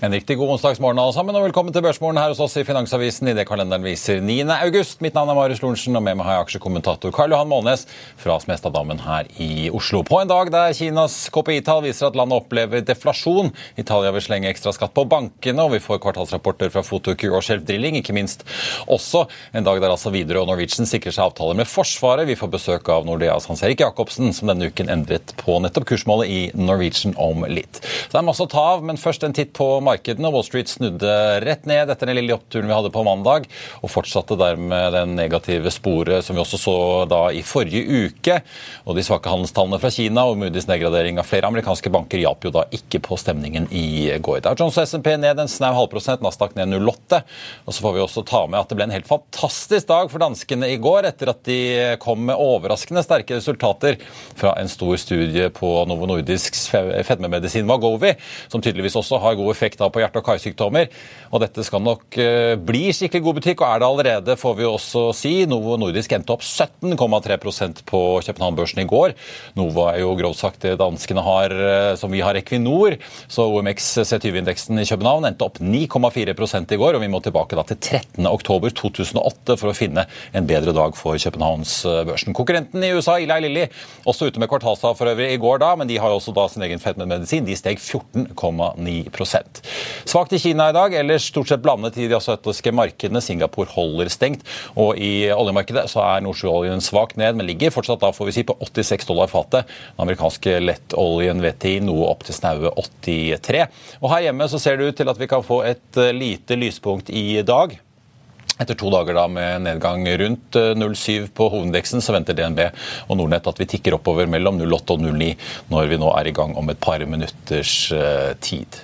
En riktig god onsdagsmorgen alle sammen, og velkommen til Børsmorgen her hos oss i Finansavisen i det kalenderen viser 9. august. Mitt navn er Marius Lorentzen, og med meg har jeg aksjekommentator Karl Johan Målnes fra Smestadammen her i Oslo. På en dag der Kinas KPI-tall viser at landet opplever deflasjon. Italia vil slenge ekstra skatt på bankene, og vi får kvartalsrapporter fra Fotokur og Shelf Drilling, ikke minst også en dag der altså Widerøe og Norwegian sikrer seg avtaler med Forsvaret. Vi får besøk av Nordeas Hans Erik Jacobsen, som denne uken endret på nettopp kursmålet i Norwegian om litt. Så det er masse å ta av, men først en titt på markedene. Wall Street snudde rett ned etter den lille oppturen vi hadde på mandag, og fortsatte dermed den negative sporet som vi også så da i forrige uke. Og de svake handelstallene fra Kina og Moody's nedgradering av flere amerikanske banker hjalp jo da ikke på stemningen i går. Dow Jones og SMP ned en snau halvprosent, Nasdaq ned 0,8. Og så får vi også ta med at det ble en helt fantastisk dag for danskene i går, etter at de kom med overraskende sterke resultater fra en stor studie på Novo Nordisks fedmemedisin Vagovi, som tydeligvis også har god effekt da på hjerte- og karsykdommer. Og dette skal nok eh, bli skikkelig god butikk, og er det allerede, får vi også si. Novo Nordisk endte opp 17,3% på København-børsen i går. Novo er jo grovt sagt det danskene har, eh, som vi har Equinor. Så OMX C20-indeksen i København endte opp 9,4 i går, og vi må tilbake da til 13. oktober 2008 for å finne en bedre dag for Københavnsbørsen. Konkurrenten i USA, Eli Lilly, også ute med kvartalstall for øvrig i går, da, men de har også da sin egen fedmemedisin. De steg 14,9 Svakt i Kina i dag, ellers stort sett blandet i de asiatiske markedene. Singapore holder stengt. Og i oljemarkedet så er nordsjøoljen svakt ned, men ligger fortsatt da, får vi si, på 86 dollar fatet. Den amerikanske lettoljen VTI noe opp til snaue 83. Og her hjemme så ser det ut til at vi kan få et eh, lite lyspunkt i dag. Etter to dager da med nedgang rundt 0,7 på hovedindeksen, så venter DNB og Nordnett at vi tikker oppover mellom 0,8 og 0,9 når vi nå er i gang om et par minutters eh, tid.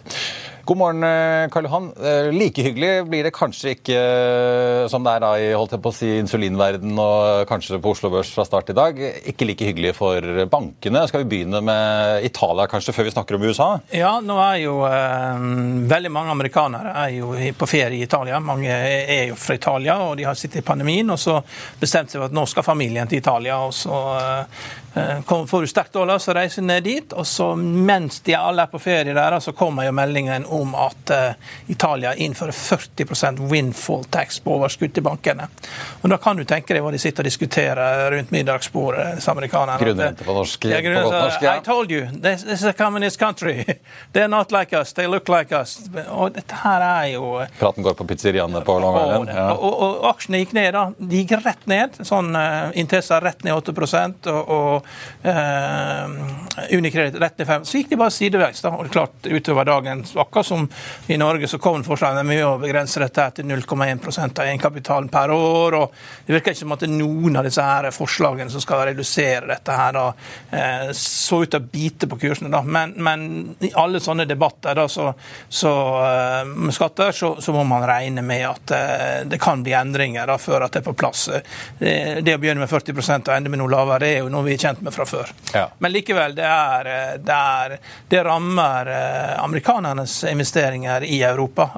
God morgen, Karl Johan. Eh, like hyggelig blir det kanskje ikke eh, som det er da i holdt jeg på å si, insulinverden og kanskje på Oslo Børs fra start i dag. Ikke like hyggelig for bankene. Skal vi begynne med Italia kanskje, før vi snakker om USA? Ja, nå er jo eh, veldig mange amerikanere er jo på ferie i Italia. Mange er jo fra Italia, og de har sittet i pandemien. Og så bestemte seg for at nå skal familien til Italia. og så eh, Får du sterk dollar, så reiser du ned dit. Og så mens de alle er på ferie der, så kommer jo meldingen om at uh, Italia innfører 40 windfall tax på overskudd til bankene. Og Da kan du tenke deg hva de sitter og diskuterer rundt middagsbordet, disse amerikanerne. Grunnrente på norsk. Ja, på godt norsk ja. I told you, this, this, is a communist country. They're not like us, they look like us. Og dette her er jo Praten går på pizzeriaene på Long Island. Ja. Og, og, og, aksjene gikk ned, da. De gikk rett ned. Sånn uh, Intesa rett ned 8 og, og uh, Unicredit rett ned 5 Så gikk de bare sideveis. da, og klart utover dagen, akkurat som i Norge så kom forslaget med å begrense dette til 0,1% av egenkapitalen per år. og Det virker ikke som at noen av disse her forslagene som skal redusere dette, her da, eh, så ut til å bite på kursene. da, Men, men i alle sånne debatter da, så, så, eh, med skatter så, så, må man regne med at eh, det kan bli endringer da, før at det er på plass. Det, det å begynne med 40% og ende med noe lavere, det er jo noe vi er kjent med fra før. Ja. Men likevel, det, er, det, er, det rammer amerikanernes investeringer i Europa,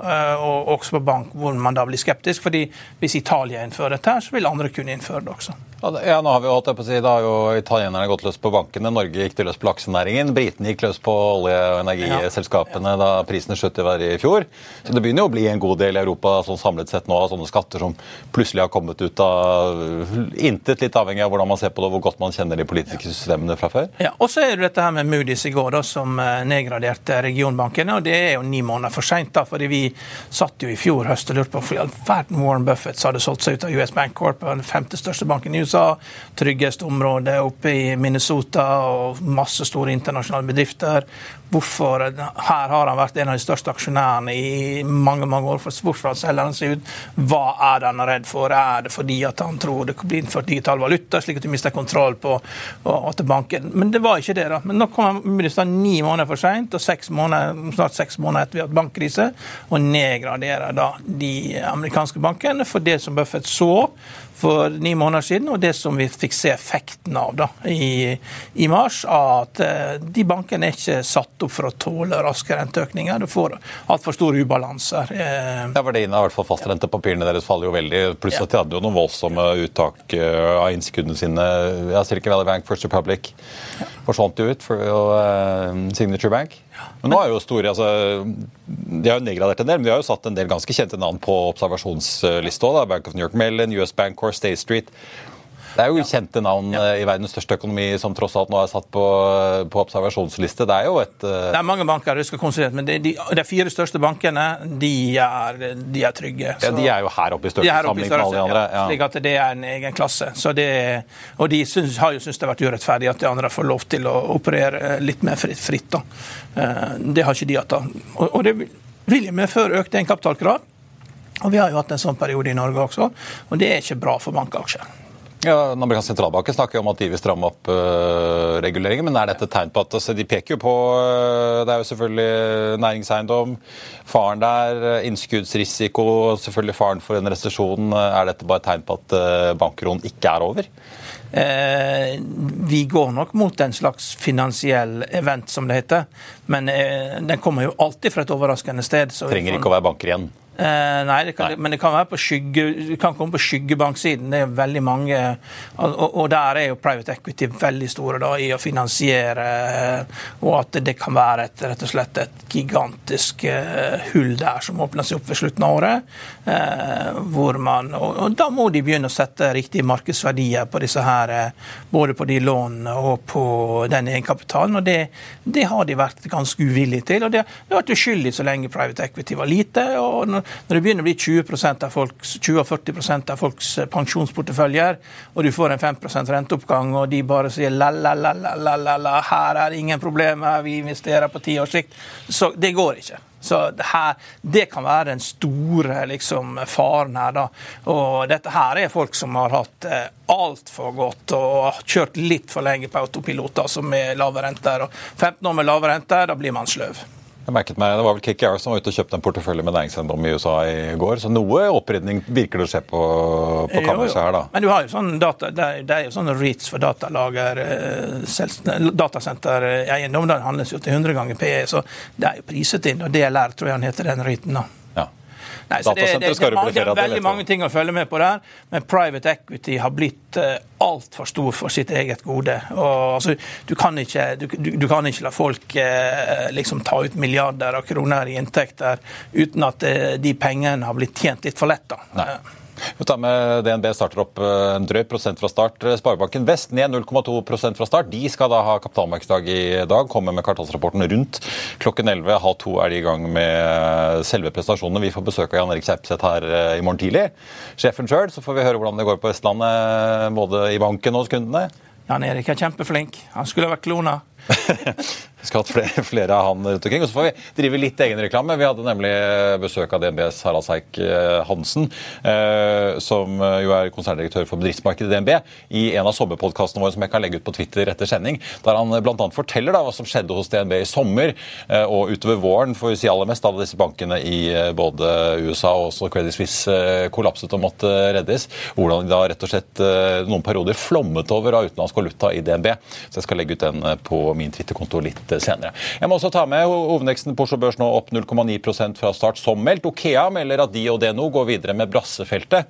og også på bank, hvor man da blir skeptisk. fordi hvis Italia innfører dette, her, så vil andre kunne innføre det også. Ja, nå har vi hatt det på å si, Da har jo italienerne gått løs på bankene, Norge gikk til løs på laksenæringen. Britene gikk løs på olje- og energiselskapene da prisene skjøt i været i fjor. Så det begynner jo å bli en god del i Europa sånn samlet sett nå av sånne skatter som plutselig har kommet ut av intet, litt avhengig av hvordan man ser på det og hvor godt man kjenner de politiske systemene fra før. Ja, Og så er det dette her med Moody's i går, da, som eh, nedgraderte regionbankene. og Det er jo ni måneder for seint, fordi vi satt jo i fjor høst og lurte på for all verden Warren Buffett hadde solgt seg ut av US Bank Corp, den femte største banken i USA, tryggeste område oppe i Minnesota og masse store internasjonale bedrifter. Hvorfor Her har han vært en av de største aksjonærene i mange mange år. Hvorfor selger han seg ut? Hva er det han er redd for? Er det fordi at han tror det blir innført digital valuta, slik at du mister kontroll på at banken Men det var ikke det, da. Men nå kom ministeren ni måneder for seint, og seks måneder, snart seks måneder etter vi har hatt bankkrise, og nedgraderer da de amerikanske bankene for det som Buffett så for ni måneder siden, og det som vi fikk se effekten av da, i, i mars, at eh, de bankene er ikke satt opp for å tåle raske renteøkninger. Du får altfor store ubalanser. Eh. Ja, Verdien av fastrentepapirene deres faller jo veldig. Pluss at de hadde jo noen voldsomme uttak eh, av innskuddene sine. Ja, Silicon Valley Bank, First Republic forsvant jo ut for uh, Signature Bank. Men nå er jo store, altså, De har jo nedgradert en del, men de har jo satt en del ganske kjente navn på observasjonslista. Bank of New York Mellon, US Bank, Core State Street. Det er jo kjente navn ja. Eh, i verdens største økonomi som tross alt nå er satt på, på observasjonsliste. Det er jo et uh... Det er mange banker, du skal konsentrere, men de, de, de, fire største bankene de er, de er trygge. Så... Ja, De er jo her oppe i størrelse sammenlignet med alle de andre. Ja, slik at det er en egen klasse. Det, og de synes, har jo syntes det har vært urettferdig at de andre får lov til å operere litt mer fritt. fritt da. Eh, det har ikke de hatt. Og, og det vil jo medføre økte egenkapitalkrav. Og Vi har jo hatt en sånn periode i Norge også, og det er ikke bra for bankaksjer. Ja, Den amerikanske sentralbanken snakker jo om at de vil stramme opp uh, reguleringen. Men er dette et tegn på at altså, De peker jo på uh, Det er jo selvfølgelig næringseiendom, faren der, uh, innskuddsrisiko, selvfølgelig faren for en resesjon. er dette bare et tegn på at uh, bankroen ikke er over? Eh, vi går nok mot en slags finansiell event, som det heter. Men den kommer jo alltid fra et overraskende sted. Trenger ikke å være banker igjen? Eh, nei, det kan, nei, men det kan, skygge, det kan komme på skyggebanksiden. Det er veldig mange og, og, der er jo private equity veldig store da, i å finansiere. Og at det kan være et, rett og slett et gigantisk uh, hull der som åpner seg opp ved slutten av året. Hvor man, og, og, da må de begynne å sette riktige markedsverdier på disse her, både på de lånene og på den egenkapitalen. Og det, det, har de vært ganske uvillige til. Og det, det har vært uskyldig så lenge private equity var lite. og når, det begynner å bli 20%, av folks, 20 40% av folks eh, pensjonsporteføljer, og du får en 5% renteoppgang, og de bare sier la-la-la-la-la, her er det ingen problemer, vi investerer på ti års sikt, så det går ikke. Så det, her, det kan være den store liksom, faren her. Da. Og dette her er folk som har hatt eh, altfor godt og kjørt litt for lenge på autopiloter som med lave renter. Og 15 år med lave renter, da blir man sløv. Jeg merket meg, Det var vel KKR som var ute og kjøpte en portefølje med næringseiendom i USA i går. Så noe opprydning virker det å skje på, på kammerset her, da. Men du har jo sånn data, det er, det er jo sånn REITs for datalager, eh, datasentereiendom. Den handles jo til 100 ganger PE, så det er jo priset inn. Og DLR tror jeg han heter den REITen. da. Nei, så det, det, det, mange, det, er veldig mange ting å følge med på der, men private equity har blitt uh, altfor stor for sitt eget gode. Og, altså, du, kan ikke, du, du, kan ikke la folk uh, liksom ta ut milliarder av kroner i inntekter uten at uh, de pengene har blitt tjent litt for lett. da. Nei. Vi tar med DNB starter opp eh, en drøy prosent fra start. Sparebanken Vest ned 0,2% fra start. De skal da ha kapitalmarkedsdag i dag. Kommer med kvartalsrapporten rundt klokken 11. Halv to er de i gang med selve prestasjonene. Vi får besøk av Jan Erik Kjerpseth her eh, i morgen tidlig. Sjefen sjøl, så får vi høre hvordan det går på Vestlandet, både i banken og hos kundene. Jan Erik er kjempeflink. Han skulle vært klona. Vi skal ha flere, flere, av han rundt omkring. Og så får vi drive litt egenreklame. Vi hadde nemlig besøk av DNBs Harald Seik eh, Hansen, eh, som jo er konserndirektør for bedriftsmarkedet i DNB, i en av sommerpodkastene våre som jeg kan legge ut på Twitter etter sending, der han bl.a. forteller da, hva som skjedde hos DNB i sommer eh, og utover våren, for å si aller mest, da disse bankene i både USA og også Credit Suisse kollapset og måtte reddes. Hvordan de da rett og slett noen perioder flommet over av utenlandsk valuta i DNB. Så jeg skal legge ut den på min Twitter-konto litt litt senere. Jeg må også ta med hovedveksten på Oslo Børs nå opp 0,9% fra start, som meldt. Okea melder at de og nå går videre med Brassefeltet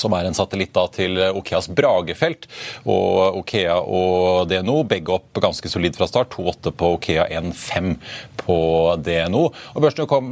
som er en satellitt til Okeas Bragefelt. Og Okea og DNO begge opp ganske solid fra start. 2,8 på Okea, 1,5 på DNO. Og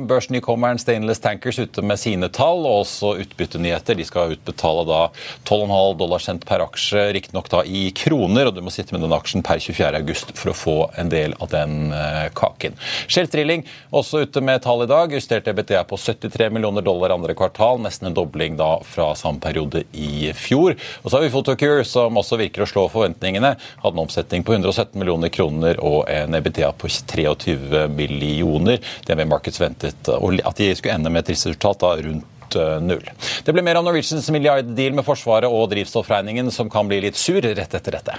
Børsnykommeren Stainless Tankers ute med sine tall, og også utbyttenyheter. De skal utbetale da 12,5 dollar cent per aksje, riktignok da i kroner. Og du må sitte med den aksjen per 24.8 for å få en del av den eh, kaken. Shell Trilling også ute med tall i dag. Justert EBTA på 73 millioner dollar andre kvartal, nesten en dobling da fra samme periode i fjor. Og så har vi Photocure, som også virker å slå forventningene. Hadde en omsetning på 117 millioner kroner og en EBTA på 23 millioner. DNB Markets ventet at de skulle ende med et resultat da rundt eh, null. Det blir mer om Norwegians milliarddeal med Forsvaret og drivstoffregningen, som kan bli litt sur rett etter dette.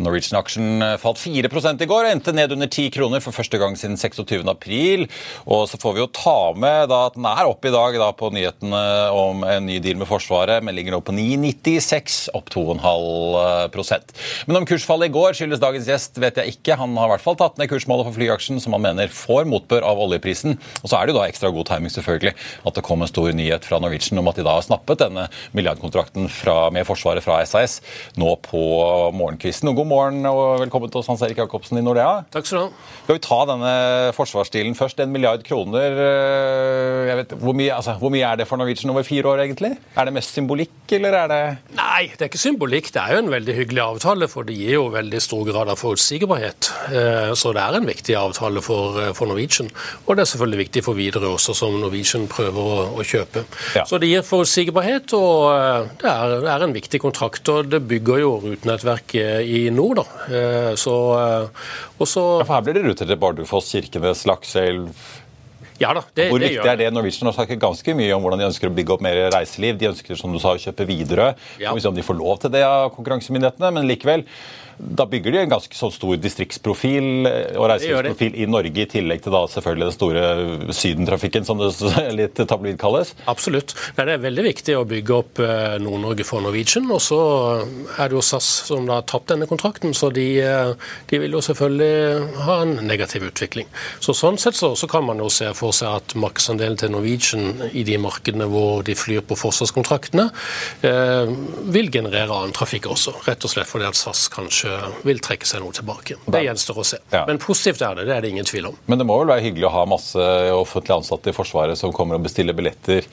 Norwegian-aksjen eh, falt 4 i går og endte ned under 10 kroner for første gang siden 26. april. Og så får vi jo ta med da, at den er oppe i dag da, på nyhetene om en ny deal med Forsvaret, men ligger nå på 9,96, opp 2,5% Men om kursfallet i går skyldes dagens gjest, vet jeg ikke. Han har i hvert fall tatt ned kursmålet for flyaksjen, som han mener får motbør av oljeprisen. Og så er det jo da ekstra god timing selvfølgelig at det kom en stor nyhet fra Norwegian om at de da har snappet denne milliardkontrakten fra, med Forsvaret fra SAS nå på morgenkvisten. Og god morgen og velkommen til oss, Hans Erik Jacobsen i Nordea. Takk skal du ha. Skal vi ta denne forsvarsstilen først? En milliard kroner. Jeg vet, hvor, mye, altså, hvor, mye, er det for Norwegian over fire år, egentlig? Er det mest symbolikk, eller er det Nei, det er ikke symbolikk. Det er jo en veldig hyggelig avtale, for det gir jo veldig stor grad av forutsigbarhet. Eh, så det er en viktig avtale for, eh, for Norwegian. Og det er selvfølgelig viktig for Widerøe også, som Norwegian prøver å, å kjøpe. Ja. Så det gir forutsigbarhet, og det er, det er en viktig kontrakt. Og det bygger jo rutenettverket i nord da. Eh, så, eh, også, ja, for Her blir det ruter til Bardufoss, Kirkenes, Lakselv ja da, det, Hvor det viktig er det? Norwegian har snakket ganske mye om hvordan de ønsker å bygge opp mer reiseliv. De ønsker som du sa, å kjøpe Widerøe. Ja. Om de får lov til det av konkurransemyndighetene, men likevel da bygger de en ganske så stor distriktsprofil eh, og reiselivsprofil i Norge, i tillegg til da selvfølgelig den store sydentrafikken, som det litt tabloid kalles? Absolutt. Det er veldig viktig å bygge opp eh, Nord-Norge for Norwegian. Og så er det jo SAS som da har tapt denne kontrakten, så de, eh, de, vil jo selvfølgelig ha en negativ utvikling. Så Sånn sett så, så kan man jo se for seg at markedsandelen til Norwegian i de markedene hvor de flyr på forsvarskontraktene, eh, vil generere annen trafikk også. Rett og slett fordi at SAS kanskje vil trekke seg noe tilbake. Det gjenstår å se. Ja. Men positivt er det, det er det ingen tvil om. Men det må vel være hyggelig å ha masse offentlig ansatte i Forsvaret som kommer og bestiller billetter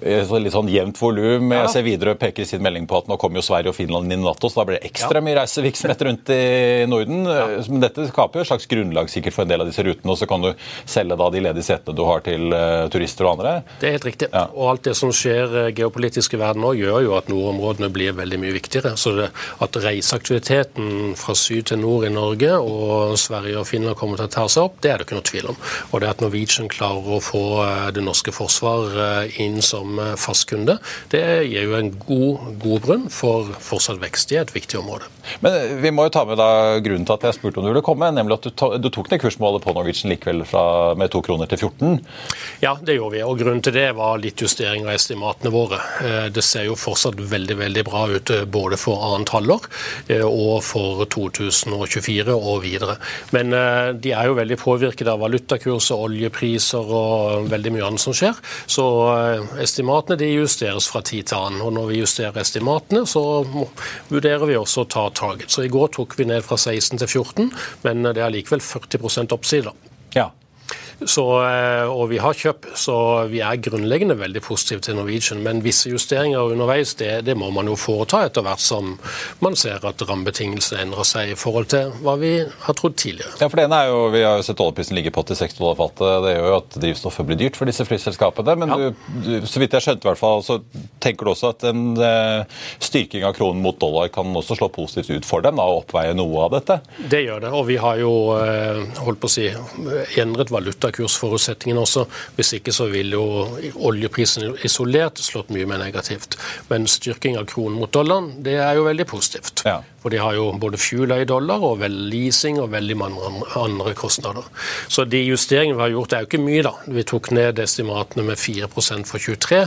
litt sånn jevnt volum. Jeg ser videre peker i sin melding på at nå kommer jo Sverige og Finland inn i Nato, så da blir det ekstra mye reisevirksomhet rundt i Norden. Men dette skaper jo et slags grunnlag sikkert for en del av disse rutene, og så kan du selge da de ledige setene du har til eh, turister og andre. Det er helt riktig. Ja. Og alt det som skjer eh, geopolitisk i verden nå, gjør jo at nordområdene blir veldig mye viktigere. Så det, at reiseaktiviteten fra syd til nord i Norge og Sverige og Finland kommer til å ta seg opp, det er det ikke noe tvil om. Og det at Norwegian klarer å få eh, det norske forsvar eh, inn som eh, fastkunde, det gir jo en god, god grunn for fortsatt vekst i et viktig område. Men eh, vi må jo ta med da grunnen til at jeg spurte om du ville komme, nemlig at du, to, du tok ned kursmålet på Norwegian likevel fra, med to kroner til 14. Ja, det gjorde vi. Og grunnen til det var litt justering av estimatene våre. Eh, Det ser jo fortsatt veldig veldig bra ut både for annet halvår og for 2024 og videre. Men de er jo veldig påvirket av valutakurser, oljepriser og veldig mye annet som skjer. Så estimatene de justeres fra tid til annen. Og når vi justerer estimatene, så vurderer vi også å ta target. Så i går tok vi ned fra 16 til 14, men det er likevel 40 oppside. Ja. Så, eh, og vi har kjøp, så vi er grunnleggende veldig positive til Norwegian. Men visse justeringer underveis, det, det må man jo foreta etter hvert som man ser at rammebetingelsene endrer seg i forhold til hva vi har trodd tidligere. Ja, for det ene er jo, Vi har jo sett oljeprisen ligge på 86 dollar fatet. Det gjør jo at drivstoffet blir dyrt for disse flyselskapene. Men Ja. du, så vidt jeg skjønte, i hvert fall, så tenker du også at en eh, styrking av kronen mot dollar kan også slå positivt ut for dem da, og oppveie noe av dette? Det gjør det, og vi har jo eh, holdt på å si, endret valutakursforutsetningene også. Hvis ikke så vil jo oljeprisen isolert slått mye mer negativt. Men styrking av kronen mot dollaren, det er jo veldig positivt. Ja. For de har jo både fuel i dollar og vel leasing og veldig mange andre kostnader. Så de justeringene vi har gjort, er jo ikke mye, da. Vi tok ned estimatene med 4% for 23,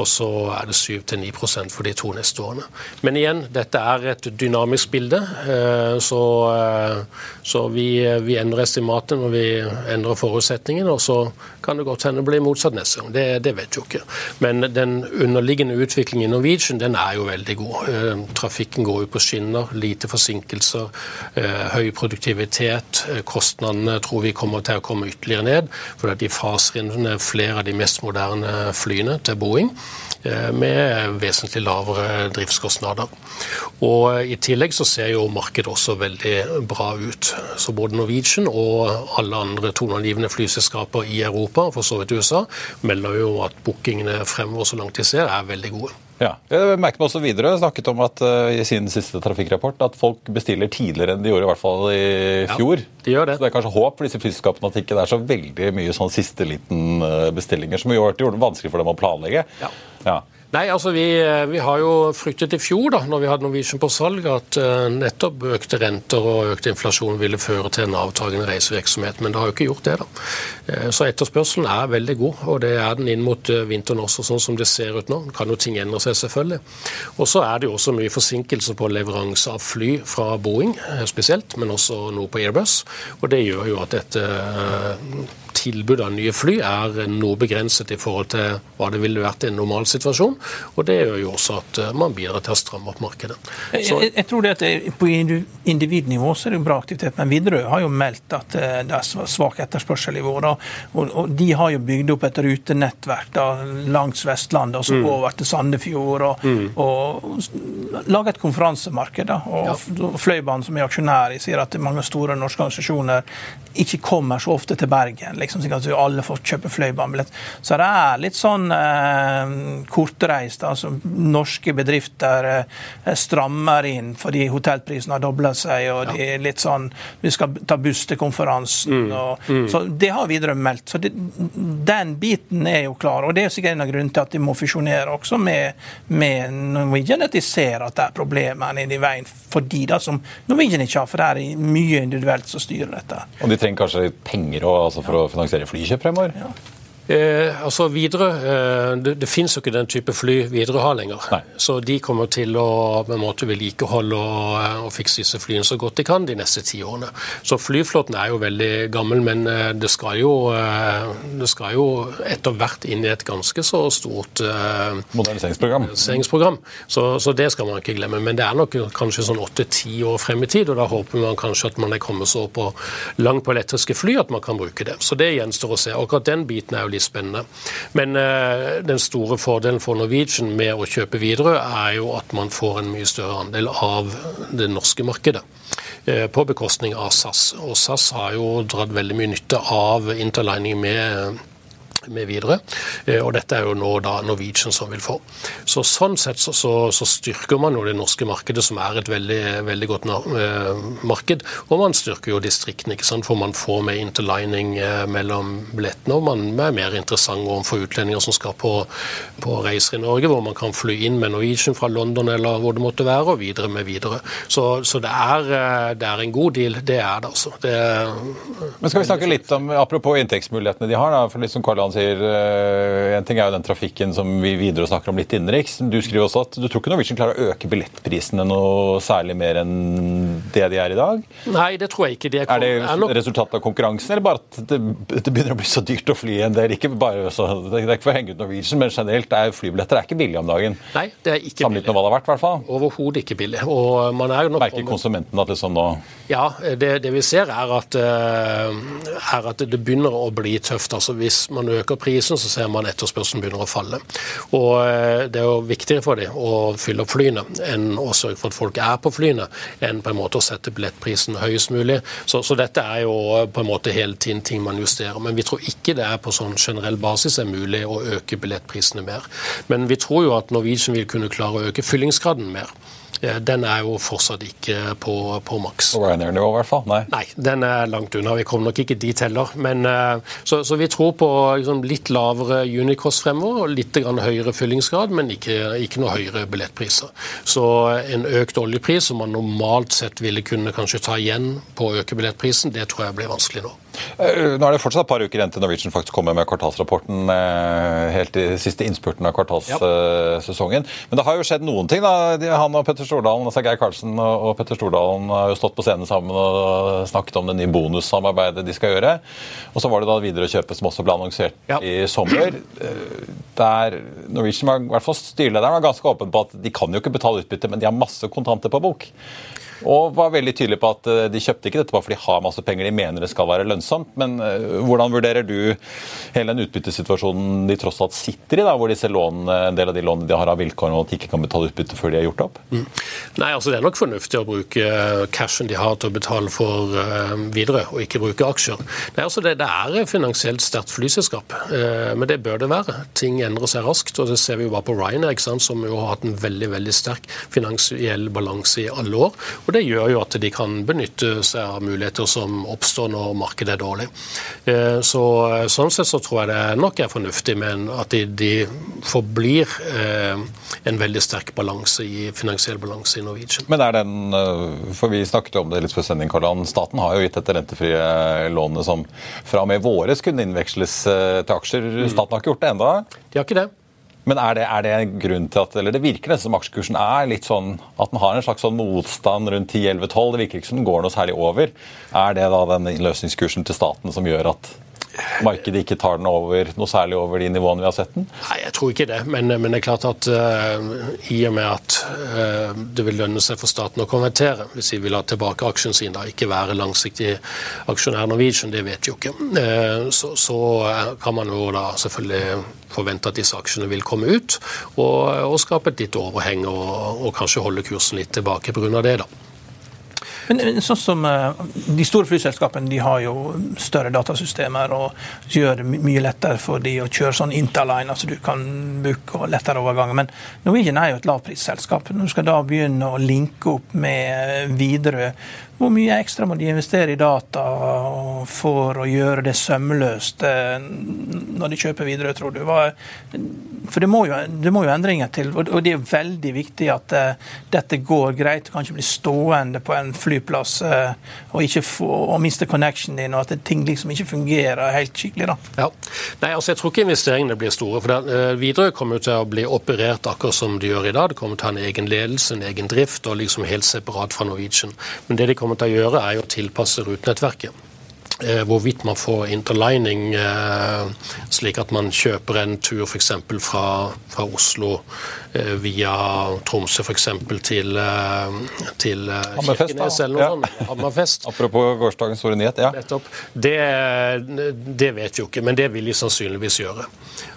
og så er det 7-9% for de to neste årene. Men igjen, dette er et dynamisk bilde, eh, så, eh, så vi, vi endrer estimatet når vi endrer forutsetningene, og så kan det godt hende det blir motsatt neste gang. Det, det vet jo ikke. Men den underliggende utviklingen i Norwegian den er jo veldig god. Eh, Trafikken går jo på skinner, lite forsinkelser, eh, høy produktivitet. Eh, Kostnadene tror vi kommer til å komme ytterligere ned, fordi de faser inn flere av de mest moderne flyene til Boeing eh, med vesentlig lavere driftskostnader. Og I tillegg så ser jo markedet også veldig bra ut. Så både Norwegian og alle andre toneangivende flyselskaper i Europa, for så vidt USA, melder jo at bookingene fremover så langt de ser, er veldig gode. Ja. Jeg merket meg også videre, snakket om at uh, i sin siste trafikkrapport at folk bestiller tidligere enn de gjorde i hvert fall i fjor. Ja, de gjør det. Så det er kanskje håp for disse flyselskapene at ikke det er så veldig mye sånn siste liten eh, bestillinger som gjorde det vanskelig for dem å planlegge. Ja. Ja. Nei, altså vi, vi har jo fryktet i fjor, da, når vi hadde Norwegian på salg, at eh, nettopp økte renter og økt inflasjon ville føre til en avtagende reisevirksomhet. Men det har jo ikke gjort det. da. Eh, Så etterspørselen er veldig god, og det er den inn mot eh, vinteren også, sånn som det ser ut nå. Kan jo ting endre seg, selvfølgelig. Og så er det jo også mye forsinkelse på leveranse av fly fra Boeing eh, spesielt, men også noe på Airbus. Og det gjør jo at dette tilbudet av nye fly er noe begrenset i forhold til hva det ville vært i en normal situasjon. Og det gjør jo også at man bidrar til å stramme opp markedet. Jeg, Så, jeg, jeg tror det at På individnivå så er det jo bra aktivitet, men Widerøe har jo meldt at eh, det er svak etterspørsel i vår. Og, og, og De har jo bygd opp et rutenettverk da, langs Vestlandet og så Mm. over til Sandefjord. Og, og s- laget et konferansemarked. da, og Ja. Fløibanen, som er aksjonær i, sier at mange store norske organisasjoner ikke kommer så ofte til Bergen. liksom slik at alle får kjøpe Fløibanebillett. Så det er litt sånn eh, kortreist. altså Norske bedrifter eh, strammer inn fordi hotellprisen har dobla seg, og de er litt sånn Vi skal ta buss til konferansen. Og, Så det har Widerøe meldt. Så det, den biten er jo klar. Og det er sikkert en av grunnene til at de må fusjonere også med, med Norwegian, at de ser at det er problemer nede i veien for de da som Norwegian ikke har, for det er mye individuelt som styrer dette. Og de trenger kanskje penger også, altså for å finansiere flykjøp fremover? Eh, altså videre, eh, Det, det finnes jo ikke den type fly videre har lenger. Nei. Så de kommer til å på en måte vedlikeholde og, eh, og fikse disse flyene så godt de kan de neste ti årene. Så flyflåten er jo veldig gammel, men eh, det skal jo, eh, det skal jo etter hvert inn i et ganske så stort eh, Moderniseringsprogram. moderniseringsprogram. Så, så det skal man ikke glemme. Men det er nok kanskje sånn åtte-ti år frem i tid, og da håper man kanskje at man er kommet så på langt på elektriske fly at man kan bruke det. Så det gjenstår å se. Akkurat den biten er jo litt spennende. Men eh, den store fordelen for Norwegian med å kjøpe Widerøe er jo at man får en mye større andel av det norske markedet. eh, På bekostning av SAS. Og SAS har jo dratt veldig mye nytte av interlining med med videre. Eh, Og dette er jo nå da Norwegian som vil få. Så Sånn sett så, så, så styrker man jo det norske markedet, som er et veldig, veldig godt eh, marked. Og man styrker jo distriktene, ikke sant? for man får med interlining eh, mellom billettene. Og man er mer interessant overfor utlendinger som skal på, på reiser i Norge, hvor man kan fly inn med Norwegian fra London eller hvor det måtte være, og videre med videre. Så, så det, er, eh, det er en god deal. Det er det, altså. Det, Men skal vi snakke litt om, Apropos inntektsmulighetene de har. da, for litt som Karl Johan sier, eh, En ting er jo den trafikken som vi videre snakker om litt innenriks. Du skriver også at du tror ikke Norwegian klarer å øke billettprisene noe særlig mer enn det de er i dag? nei, det tror jeg ikke. De Er det er nok resultatet av konkurransen, eller bare at det, det begynner å bli så dyrt å fly en del? Ikke bare så, det er ikke for å henge ut Norwegian, men generelt er flybilletter er ikke billige om dagen. Nei, det er ikke Sammenlignet med hva det har vært, i hvert fall. Overhodet ikke billig. Og man er jo nok Merker konsumenten at liksom nå Ja, det, det vi ser er at, eh, er at det begynner å bli tøft. Altså Hvis man øker prisen, så ser man etterspørselen begynner å falle. Og eh, Det er jo viktigere for dem å fylle opp flyene enn å sørge for at folk er på flyene, enn på en måte å sette billettprisen høyest mulig. Så, så dette er jo på en måte hele tiden ting man justerer. Men vi tror ikke det er på sånn generell basis er mulig å øke billettprisene mer. Men vi tror jo at Norwegian vil kunne klare å øke fyllingsgraden mer. Eh, Den er jo fortsatt ikke på, på maks. Ryanair-nivå, i hvert fall. Nei. Nei, den er langt unna. Vi kommer nok ikke dit heller. Men, eh, så, så vi tror på liksom, litt lavere unikost fremover og litt grann høyere fyllingsgrad, men ikke, ikke noe høyere billettpriser. Så en økt oljepris, som man normalt sett ville kunne kanskje ta igjen på å øke billettprisen, det tror jeg blir vanskelig nå. Eh, Nå er det fortsatt et par uker igjen til Norwegian faktisk kommer med kvartalsrapporten eh, helt i siste innspurten av kvartalssesongen. Men det har jo skjedd noen ting. da. Han og Petter Stordalen, altså Geir Karlsen og og Petter Stordalen har jo stått på scenen sammen og snakket om det nye bonussamarbeidet de skal gjøre. Og så var det da videre å kjøpe som også ble annonsert Ja. i sommer. Eh, Der Norwegian var, i hvert fall styrelederen var ganske åpen på at de kan jo ikke betale utbytte, men de har masse kontanter på bok. Og var veldig tydelig på at eh, de kjøpte ikke dette bare fordi de har masse penger, de mener det skal være lønnsomt. Men eh, hvordan vurderer du hele den utbyttesituasjonen de tross alt sitter i, da, hvor disse lånene, en del av de lånene de har av vilkårene, og at de ikke kan betale utbytte før de har gjort opp? Nei, altså Det er nok fornuftig å bruke eh, cashen de har til å betale for videre, og ikke bruke aksjer. Er, altså det, det er finansielt sterkt flyselskap, men det bør det være. Ting endrer seg raskt, og det ser vi jo bare på Ryanair, som jo har hatt en veldig veldig sterk finansiell balanse i alle år. Og Det gjør jo at de kan benytte seg av muligheter som oppstår når markedet er dårlig. Eh, Så Sånn sett så tror jeg det nok er fornuftig, men at de, de forblir eh, en veldig sterk balanse i finansiell balanse i Norwegian. Men er den, eh, for Vi snakket jo om det litt før sending, Karl Johan. Staten har jo gitt dette rentefrie lånet som fra og med våres kunne innveksles eh, til aksjer. Staten har ikke gjort det ennå. De har ikke det. Men er det, er det en grunn til at eller Det virker nesten som aksjekursen er litt sånn at den har en slags sånn motstand rundt 10-11-12. Det virker ikke som den går noe særlig over. Er det da den løsningskursen til staten som gjør at markedet ikke tar den over noe særlig over de nivåene vi har sett den? Nei, jeg tror ikke det. Men, men det er klart at uh, i og med at uh, det vil lønne seg for staten å konvertere, hvis de vil ha tilbake aksjen sin, da, ikke være langsiktig aksjonær Norwegian, det vet vi jo ikke, uh, så, så kan man jo da selvfølgelig forvente at disse aksjene vil komme ut og, og skape et litt overheng og, og kanskje holde kursen litt tilbake pga. det. da. Men sånn som eh, De store flyselskapene de har jo større datasystemer og gjør det mye lettere for de å kjøre sånn interline, altså du kan booke og lettere overganger. Men Norwegian er jo et lavprisselskap. Når du skal da begynne å linke opp med Widerøe, hvor mye ekstra må de investere i data for å gjøre det sømløst eh, når de kjøper videre, tror du? For det må, jo, det må jo endringer til, og det er veldig viktig at eh, dette går greit. Du kan ikke bli stående på en flyplass flyplass og få, og miste connection din, og at ting liksom ikke fungerer helt skikkelig. da. Ja. Nei, altså Jeg tror ikke investeringene blir store. for Widerøe kommer til å bli operert akkurat som de gjør i dag. Det kommer til å ha en egen ledelse, en egen drift, og liksom helt separat fra Norwegian. Men det de kommer til å gjøre, er å tilpasse rutenettverket. Eh, hvorvidt man får interlining, eh, slik at man kjøper en tur f.eks. Fra, fra Oslo eh, via Tromsø f.eks. til, til Kirkenes eller noe sånt. Hammerfest. Apropos gårsdagens store nyhet. ja. Nettopp. Det, det vet vi jo ikke, men det vil de sannsynligvis gjøre.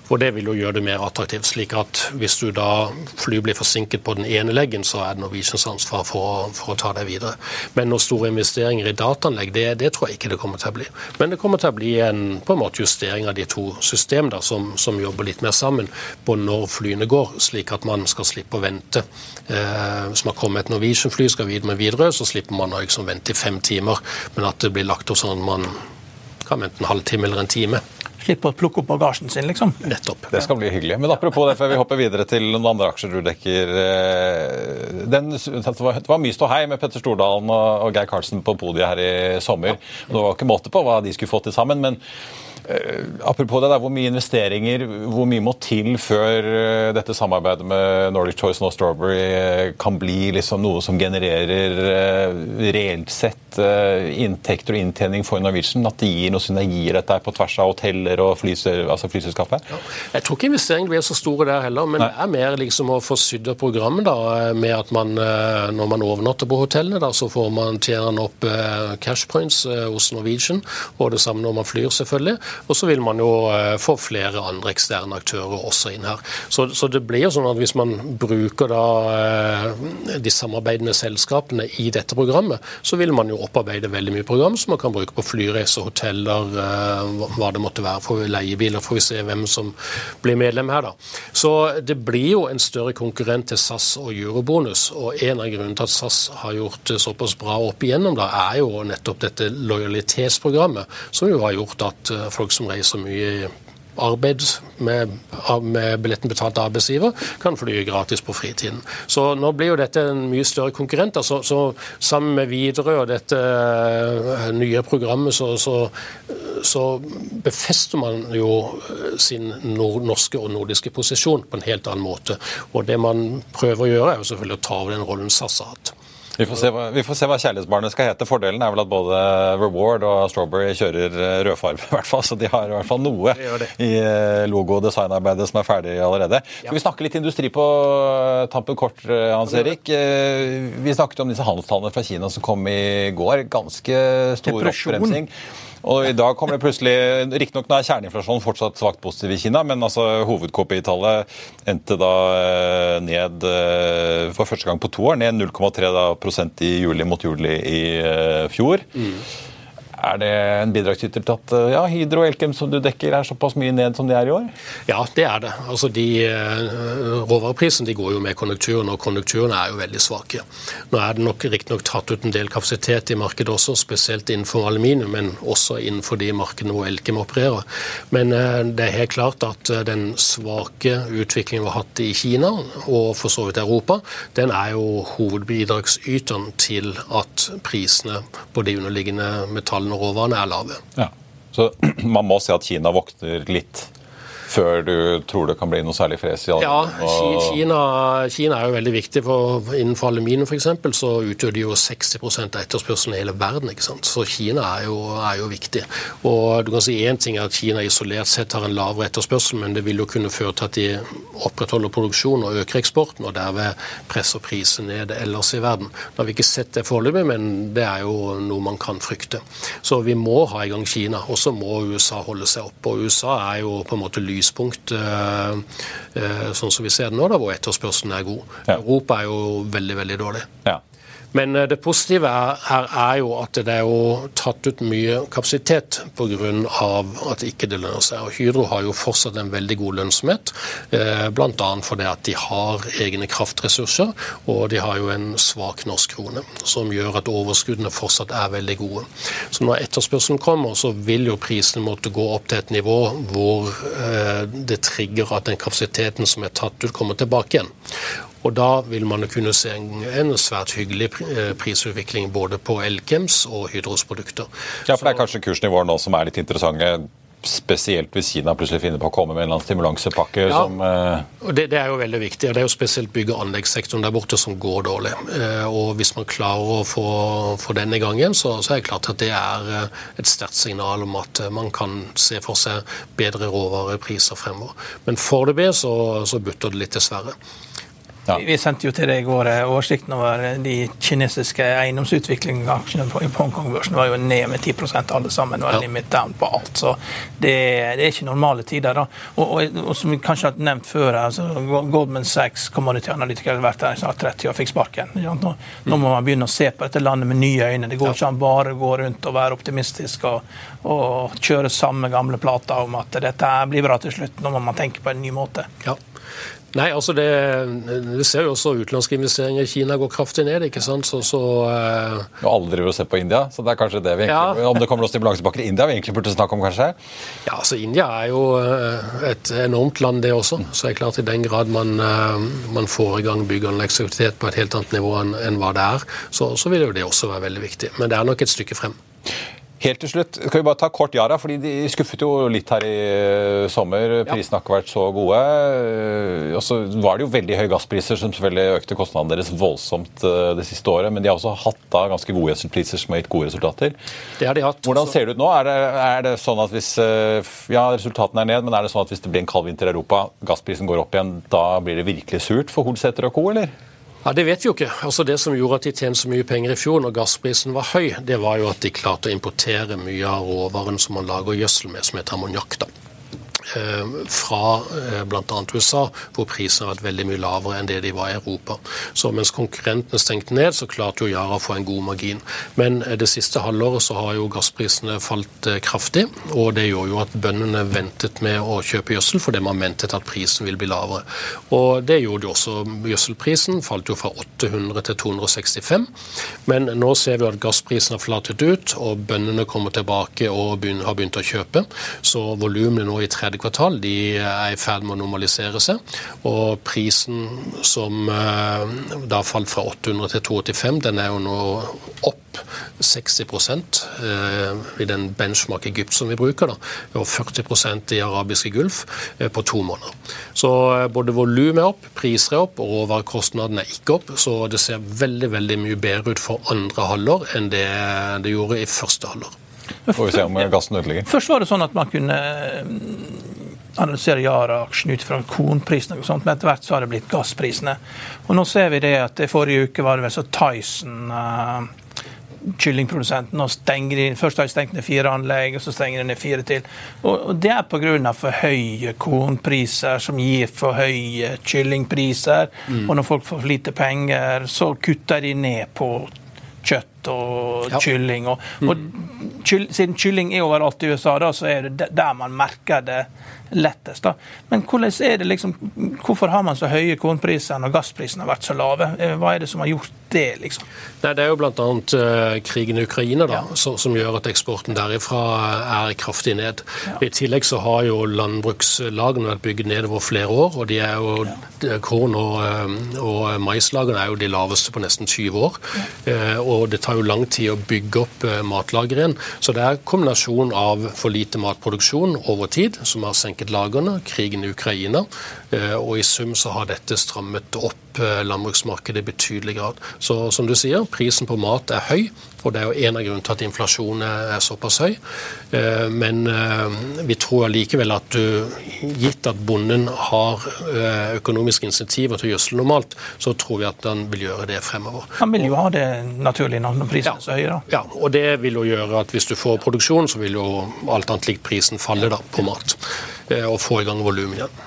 For det vil jo gjøre det mer attraktivt. slik at hvis du da fly blir forsinket på den ene leggen, så er det Norwegians ansvar for, for, å ta deg videre. Men noen store investeringer i dataanlegg, det, det, tror jeg ikke det kommer til å bli. Men det kommer til å bli en, på en måte justering av de to systemene som, som, jobber litt mer sammen på når flyene går, slik at man skal slippe å vente. Eh, hvis man kommer et Norwegian-fly skal videre med Widerøe, så slipper man å liksom vente i fem timer, men at det blir lagt opp sånn at man kan enten en halvtime eller en time Slippe å plukke opp bagasjen sin, liksom. Nettopp. Det skal bli hyggelig. Men apropos det, før vi hopper videre til noen andre aksjer du dekker. Eh, den, det var mye ståhei med Petter Stordalen og Geir Karlsen på podiet her i sommer. Det var ikke måte på hva de skulle få til sammen. men apropos det, der, hvor mye investeringer, hvor mye må til før eh, dette samarbeidet med Nordic Choice og Strawberry eh, kan bli liksom noe som genererer reelt sett inntekter og inntjening for Norwegian? At det gir noe synergier dette på tvers av hoteller og altså flyselskapet? Ja. Jeg tror ikke investeringene blir så store der heller, men Nei. det er mer liksom å få sydd opp programmet da, med at man når man overnatter på hotellene, da, så får man tjene opp cash points hos Norwegian, og det samme når man flyr, selvfølgelig. Og så vil man jo eh, få flere andre eksterne aktører også inn her. Så, så det blir jo sånn at hvis man bruker da eh, de samarbeidende selskapene i dette programmet, så vil man jo opparbeide veldig mye program som man kan bruke på flyreiser, hoteller, eh, hva det måtte være. for leiebiler får vi se hvem som blir medlem her, da. Så det blir jo en større konkurrent til SAS og Eurobonus. Og en av grunnene til at SAS har gjort det såpass bra opp igjennom, da, er jo nettopp dette lojalitetsprogrammet, som jo har gjort at folk folk som reiser mye arbeid med, med, billetten betalt av arbeidsgiver, kan fly gratis på fritiden. Så nå blir jo dette en mye større konkurrent. Så, så sammen med Widerøe og dette uh, nye programmet, så, så, så, befester man jo sin nord norske og nordiske posisjon på en helt annen måte. Og det man prøver å gjøre, er jo selvfølgelig å ta over den rollen SAS har hatt. Vi får, hva, vi får, se hva, kjærlighetsbarnet skal hete. Fordelen er vel at både Reward og Strawberry kjører eh, rødfarge, i hvert fall, så de har i hvert fall noe det det. i eh, logo- og designarbeidet som er ferdig allerede. Ja. Skal vi snakke litt industri på eh, tampen kort, Hans Erik? Vi snakket om disse handelstallene fra Kina som kom i går. Ganske stor oppbremsing. Og i dag kommer det plutselig Riktignok er kjerneinflasjonen fortsatt svakt positiv i Kina, men altså hovedKPI-tallet endte da eh, ned eh, for første gang på to år. Ned 0,3 prosent i juli mot juli i eh, fjor. Mm. Er det en bidragsyter til at ja, Hydro og Elkem som du dekker, er såpass mye ned som de er i år? Ja, det er det. Altså, de uh, Råvareprisene de går jo med konjunkturen, og konjunkturene er jo veldig svake. Nå er det nok riktignok tatt ut en del kapasitet i markedet også, spesielt innenfor aluminium, men også innenfor de markedene hvor Elkem opererer. Men uh, det er helt klart at den svake utviklingen vi har hatt i Kina, og for så vidt Europa, den er jo hovedbidragsyteren til at prisene på de underliggende metallene råvarene er lave. Ja. Så man må se at Kina vokter litt før du tror det kan bli noe særlig fres i aluminium? Ja, Kina, Kina, er jo veldig viktig. for Innenfor aluminium f.eks. så utgjør de jo 60% av etterspørselen i hele verden. ikke sant? Så Kina er jo, er jo viktig. Og du kan si Én ting er at Kina isolert sett har en lavere etterspørsel, men det vil jo kunne føre til at de opprettholder produksjonen og øker eksporten, og derved presser prisen ned ellers i verden. Da har vi ikke sett det foreløpig, men det er jo noe man kan frykte. Så vi må ha i gang Kina, og så må USA holde seg oppe. Og USA er jo på en måte lys lyspunkt, eh, eh, sånn som vi ser det nå, da, hvor etterspørselen er god. Ja. Europa er jo veldig, veldig dårlig. Ja. Men eh, det positive her er jo at det er jo tatt ut mye kapasitet pga. at ikke det lønner seg. Og Hydro har jo fortsatt en veldig god lønnsomhet, eh, bl.a. fordi at de har egne kraftressurser, og de har jo en svak norsk krone, som gjør at overskuddene fortsatt er veldig gode. Så når etterspørselen kommer, så vil jo prisene måtte gå opp til et nivå hvor eh, det trigger at den kapasiteten som er tatt ut, kommer tilbake igjen. Og da vil man kunne se en, en svært hyggelig prisutvikling både på Elkems og Hydros produkter. Ja, for det er kanskje kursnivåer nå som er litt interessante spesielt hvis Kina plutselig finner på å komme med en annen stimulansepakke ja, som eh... det, det, er jo veldig viktig. og Det er jo spesielt bygg- og anleggssektoren der borte som går dårlig. Uh, og Hvis man klarer å få, få den i gang igjen, så, så, er det klart at det er eh, et sterkt signal om at eh, man kan se for seg bedre råvarepriser fremover. Men foreløpig så, så butter det litt, dessverre. Ja. Vi sendte jo til deg i går eh, oversikten over de kinesiske eiendomsutviklingsaksjene på Hongkong-børsen. var jo ned med 10 alle sammen. var ja. limit down på alt. Så det, det, er ikke normale tider. da. Og, og, og som vi kanskje har nevnt før, altså, Goldman Sachs, commodity-analytiker, har vært der i snart 30 og fikk sparken. Nå, nå, må man begynne å se på dette landet med nye øyne. Det går ikke an bare å gå rundt og være optimistisk og, og kjøre samme gamle plata om at dette blir bra til slutt. Nå må man tenke på en ny måte. Ja. Nei, altså det, det ser jo også utenlandske investeringer i Kina går kraftig ned. ikke sant? Så, så uh... Og alle driver og ser på India, så det er kanskje det vi egentlig, ja. om det kommer noen stimulansepakker i India vi egentlig burde snakke om, kanskje? Ja, altså India er jo eh, et enormt land, det også. Så det er klart i den grad man, uh, man får i gang byggeanleggsaktivitet på et helt annet nivå enn, enn hva det er, så, så vil jo det også være veldig viktig. Men det er nok et stykke frem. Helt til slutt, skal vi bare ta kort Yara, fordi De skuffet jo litt her i eh, sommer. Prisene har ikke vært så gode. Eh, og så var det jo veldig høye gasspriser, som selvfølgelig økte kostnadene deres voldsomt eh, det siste året. Men de har også hatt da ganske gode gjødselpriser som har gitt gode resultater. Det har de hatt. Hvordan ser det ut nå? Er det, er det, sånn at hvis Ja, resultatene er ned, men er det sånn at hvis det blir en kald vinter i Europa, gassprisen går opp igjen, da blir det virkelig surt for Holsæter og co., eller? Ja, Det vet vi jo ikke. Altså Det som gjorde at de tjente så mye penger i fjor når gassprisen var høy, det var jo at de klarte å importere mye av råvaren som man lager gjødsel med, som heter ammoniakk. Eh, fra eh, bl.a. USA, hvor prisene har vært veldig mye lavere enn det de var i Europa. Så mens konkurrentene stengte ned, så klarte jo Yara å få en god margin. Men eh, det siste halvåret så har jo gassprisene falt kraftig, og det gjorde jo at bøndene ventet med å kjøpe gjødsel fordi man ventet at prisen ville bli lavere. Og det gjorde jo også. Gjødselprisen falt jo fra 800 til 265, men nå ser vi at gassprisen har flatet ut, og bøndene kommer tilbake og har begynt å kjøpe. Så volumene nå i tredje tredje de er i ferd med å normalisere seg. Og prisen som eh, da falt fra 800 til 285, den er jo nå opp 60 eh, i den benchmark Egypt som vi bruker, da, og 40% i arabiske Gulf eh, på to måneder. Så både volum er opp, priser er opp, og råvarekostnadene er ikke opp. Så det ser veldig veldig mye bedre ut for andre halvår enn det det gjorde i første halvår. Får vi se om gassen ødelegger. Først var det sånn at man kunne analysere Yara-aksjen ut fra kornprisen, og sånt, men etter hvert så har det blitt gassprisene. Og nå ser vi det at i forrige uke var det vel så Tyson uh, kyllingprodusenten og stenger inn. Først har de stengt ned fire anlegg, og så stenger de ned fire til. Og, og Det er pga. for høye kornpriser som gir for høye kyllingpriser. Mm. Og når folk får for lite penger, så kutter de ned på kjøtt og ja. kylling. Og, mm. og kyll, siden kylling er overalt i USA, da, så er det der man merker det lettest. da. Men hvordan er det liksom, hvorfor har man så høye kornpriser når gassprisene har vært så lave? Eh, hva er det som har gjort det? liksom? Nei, Det er jo bl.a. Uh, eh, krigen i Ukraina da, ja. som, som, gjør at eksporten derifra er kraftig ned. Ja. I tillegg så har jo landbrukslagene vært bygd ned over flere år. og de er jo, Korn- og, eh, og maislagene er jo de laveste på nesten 20 år. Ja. Uh, og det tar jo lang tid å bygge opp uh, matlager igjen. Så det er kombinasjon av for lite matproduksjon over tid, som har senket lagrene, krigen i Ukraina, eh, og i sum så har dette strammet opp eh, landbruksmarkedet i betydelig grad. Så som du sier, prisen på mat er høy, og det er jo en av grunnene til at inflasjonen er såpass høy. Eh, men vi tror allikevel at du, gitt at bonden har økonomiske insentiver til å gjødsle normalt, så tror vi at han vil gjøre det fremover. Han vil jo ha det naturlig når prisen er så høy, da. Ja, og det vil jo gjøre at hvis du får produksjon, så vil jo alt annet likt prisen falle da, på mat. Eh, og få i gang volumet igjen.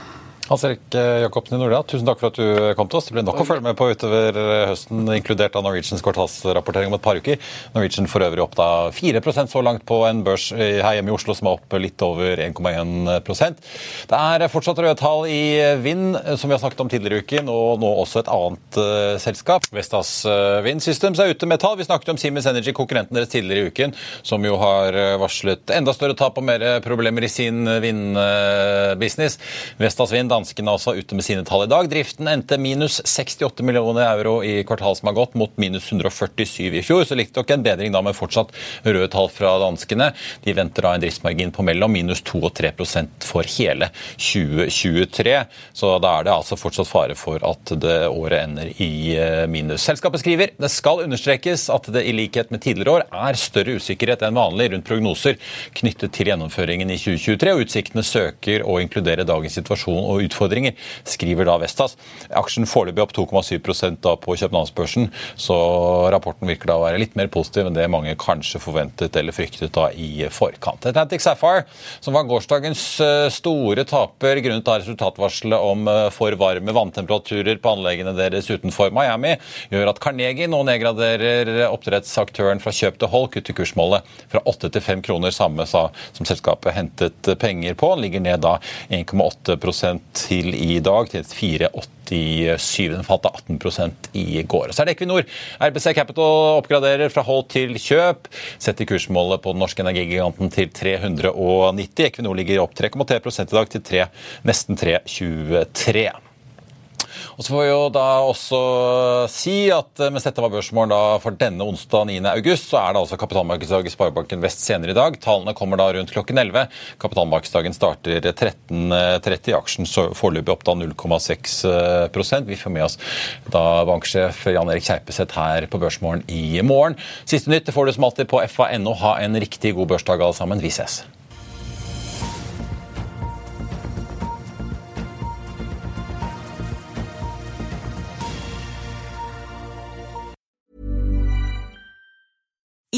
Hans Erik eh, Jacobsen i Nordea, tusen takk for at du kom til oss. Det blir nok å følge med på utover eh, høsten, inkludert av Norwegians kvartalsrapportering om et par uker. Norwegian for øvrig opp da 4% så langt på en børs her hjemme i Oslo som er opp litt over 1,1% Det er fortsatt røde tall i Vind, som vi har snakket om tidligere i uken, og nå også et annet uh, selskap. Vestas uh, Vind Systems er ute med tall. Vi snakket om Siemens Energy, konkurrenten deres tidligere i uken, som jo har varslet enda større tap og mer problemer i sin vindbusiness. Vestas Vind danskene altså ute med sine tall i dag. Driften endte minus 68 millioner euro i kvartalet som har gått, mot minus 147 i fjor. Så likte dere en bedring da med fortsatt røde tall fra danskene. De venter da en driftsmargin på mellom minus 2 og 3% for hele 2023. Så da er det altså fortsatt fare for at det året ender i eh, minus. Selskapet skriver det skal understrekes at det i likhet med tidligere år er større usikkerhet enn vanlig rundt prognoser knyttet til gjennomføringen i 2023, og utsiktene søker å inkludere dagens situasjon og utfordringer, skriver da Vestas. Aksjen foreløpig opp 2,7 da på Københavnsbørsen, så rapporten virker da å være litt mer positiv enn det mange kanskje forventet eller fryktet da i forkant. Atlantic Sapphire, som var gårsdagens eh, store taper grunnet av resultatvarselet om eh, for varme vanntemperaturer på anleggene deres utenfor Miami, gjør at Carnegie nå nedgraderer oppdrettsaktøren fra kjøp til hold, kutter kursmålet fra 8 til 5 kroner, samme som selskapet hentet penger på. Ligger ned da 1,8 til i dag, til 4,87. Den falt av 18 i går. Så er det Equinor. RBC Capital oppgraderer fra hold til kjøp. Setter kursmålet på den norske energigiganten til 390. Equinor ligger opp 3,3 i dag til 3, nesten 3,23. Og så får vi jo da også si at eh, mens dette var børsmålen for denne onsdag 9. august, så er det altså kapitalmarkedsdag i Sparebanken Vest senere i dag. Tallene kommer da rundt klokken 11. Kapitalmarkedsdagen starter 13.30. Aksjen foreløpig opp da 0,6% Vi får med oss da banksjef Jan Erik Kjerpeseth her på Børsmorgen i morgen. Siste nytt får du som alltid på fa.no. Ha en riktig god børsdag alle sammen. Vi ses.